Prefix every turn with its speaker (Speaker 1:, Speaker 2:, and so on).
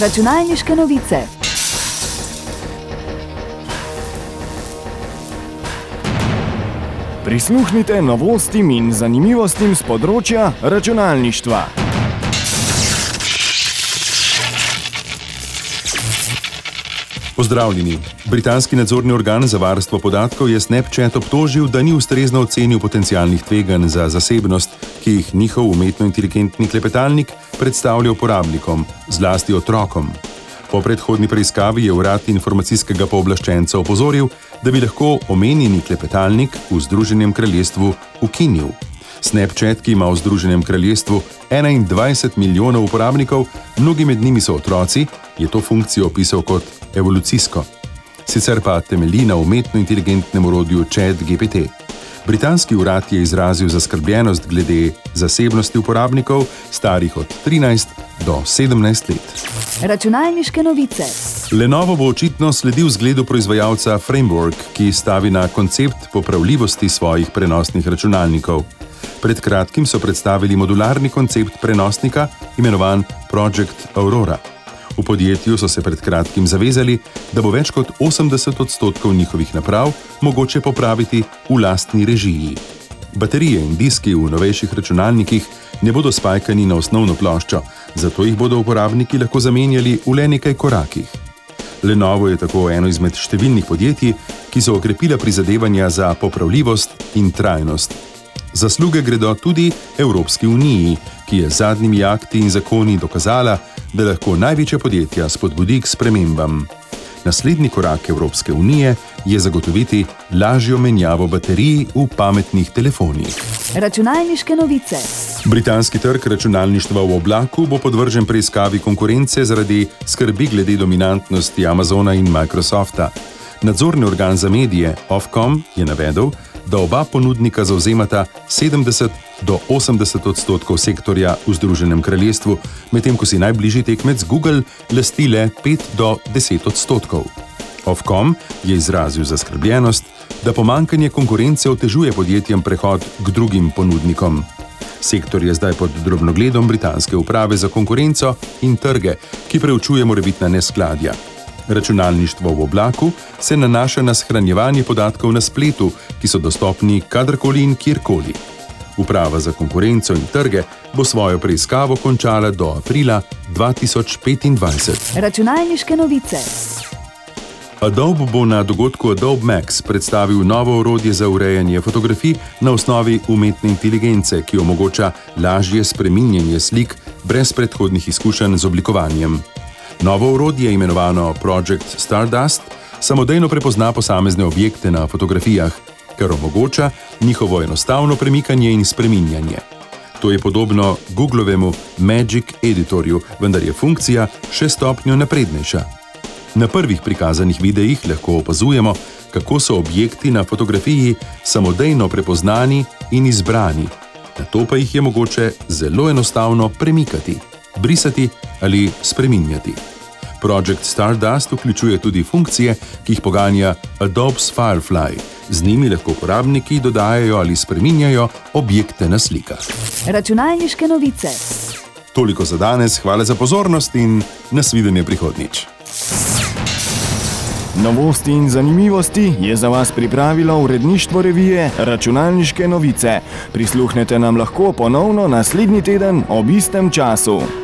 Speaker 1: Računalniške novice.
Speaker 2: Prisluhnite novostim in zanimivostim z področja računalništva.
Speaker 3: Pozdravljeni. Britanski nadzorni organ za varstvo podatkov je Snapchat obtožil, da ni ustrezno ocenil potencialnih tveganj za zasebnost, ki jih njihov umetno inteligentni klepetalnik predstavlja uporabnikom, zlasti otrokom. Po predhodni preiskavi je urad informacijskega pooblaščenca opozoril, da bi lahko omenjeni klepetalnik v Združenem kraljestvu ukinil. Snapchat, ki ima v Združenem kraljestvu 21 milijonov uporabnikov, mnogi med njimi so otroci, je to funkcijo opisal kot evolucijsko. Sicer pa temelji na umetno inteligentnem orodju ChatGPT. Britanski urad je izrazil zaskrbljenost glede zasebnosti uporabnikov, starih od 13 do 17 let.
Speaker 1: Računalniške novice.
Speaker 3: Lenovo bo očitno sledil zgledu proizvajalca Framework, ki stavi na koncept popravljivosti svojih prenosnih računalnikov. Pred kratkim so predstavili modularni koncept prenosnika, imenovan Project Aurora. V podjetju so se pred kratkim zavezali, da bo več kot 80 odstotkov njihovih naprav mogoče popraviti v lastni režiji. Baterije in diski v novejših računalnikih ne bodo spajkani na osnovno ploščo, zato jih bodo uporabniki lahko zamenjali v le nekaj korakih. Lenovo je tako eno izmed številnih podjetij, ki so okrepila prizadevanja za popravljivost in trajnost. Zasluge gredo tudi Evropski uniji, ki je z zadnjimi akti in zakoni dokazala, da lahko največja podjetja spodbudi k spremembam. Naslednji korak Evropske unije je zagotoviti lažjo menjavo baterij v pametnih telefonih.
Speaker 1: Računalniške novice.
Speaker 3: Britanski trg računalništva v oblaku bo podvržen preiskavi konkurence zaradi skrbi glede dominantnosti Amazona in Microsofta. Nadzorni organ za medije Ofcom je navedel, da oba ponudnika zauzemata 70 do 80 odstotkov sektorja v Združenem kraljestvu, medtem ko si najbližji tekmec Google lasti le 5 do 10 odstotkov. Ofcom je izrazil zaskrbljenost, da pomankanje konkurence otežuje podjetjem prehod k drugim ponudnikom. Sektor je zdaj pod drobnogledom britanske uprave za konkurenco in trge, ki preučuje morebitna neskladja. Računalništvo v oblaku se nanaša na shranjevanje podatkov na spletu, ki so dostopni kadarkoli in kjerkoli. Uprava za konkurenco in trge bo svojo preiskavo končala do aprila 2025.
Speaker 1: Računalniške novice.
Speaker 3: Adobe bo na dogodku Adobe Max predstavil novo orodje za urejanje fotografij na osnovi umetne inteligence, ki omogoča lažje spreminjanje slik brez predhodnih izkušenj z oblikovanjem. Novo orodje, imenovano Project Stardust, samodejno prepozna posamezne objekte na fotografijah, kar omogoča njihovo enostavno premikanje in spreminjanje. To je podobno Googlovemu Magic Editorju, vendar je funkcija še stopnjo naprednejša. Na prvih prikazanih videih lahko opazujemo, kako so objekti na fotografiji samodejno prepoznani in izbrani, na to pa jih je mogoče zelo enostavno premikati, brisati ali spreminjati. Project Stardust vključuje tudi funkcije, ki jih poganja Adobe's Firefly. Z njimi lahko uporabniki dodajajo ali spreminjajo objekte na slikah.
Speaker 1: Računalniške novice.
Speaker 3: Toliko za danes, hvala za pozornost in nasvidenje prihodnič.
Speaker 2: Novosti in zanimivosti je za vas pripravilo uredništvo revije Računalniške novice. Prisluhnete nam lahko ponovno naslednji teden ob istem času.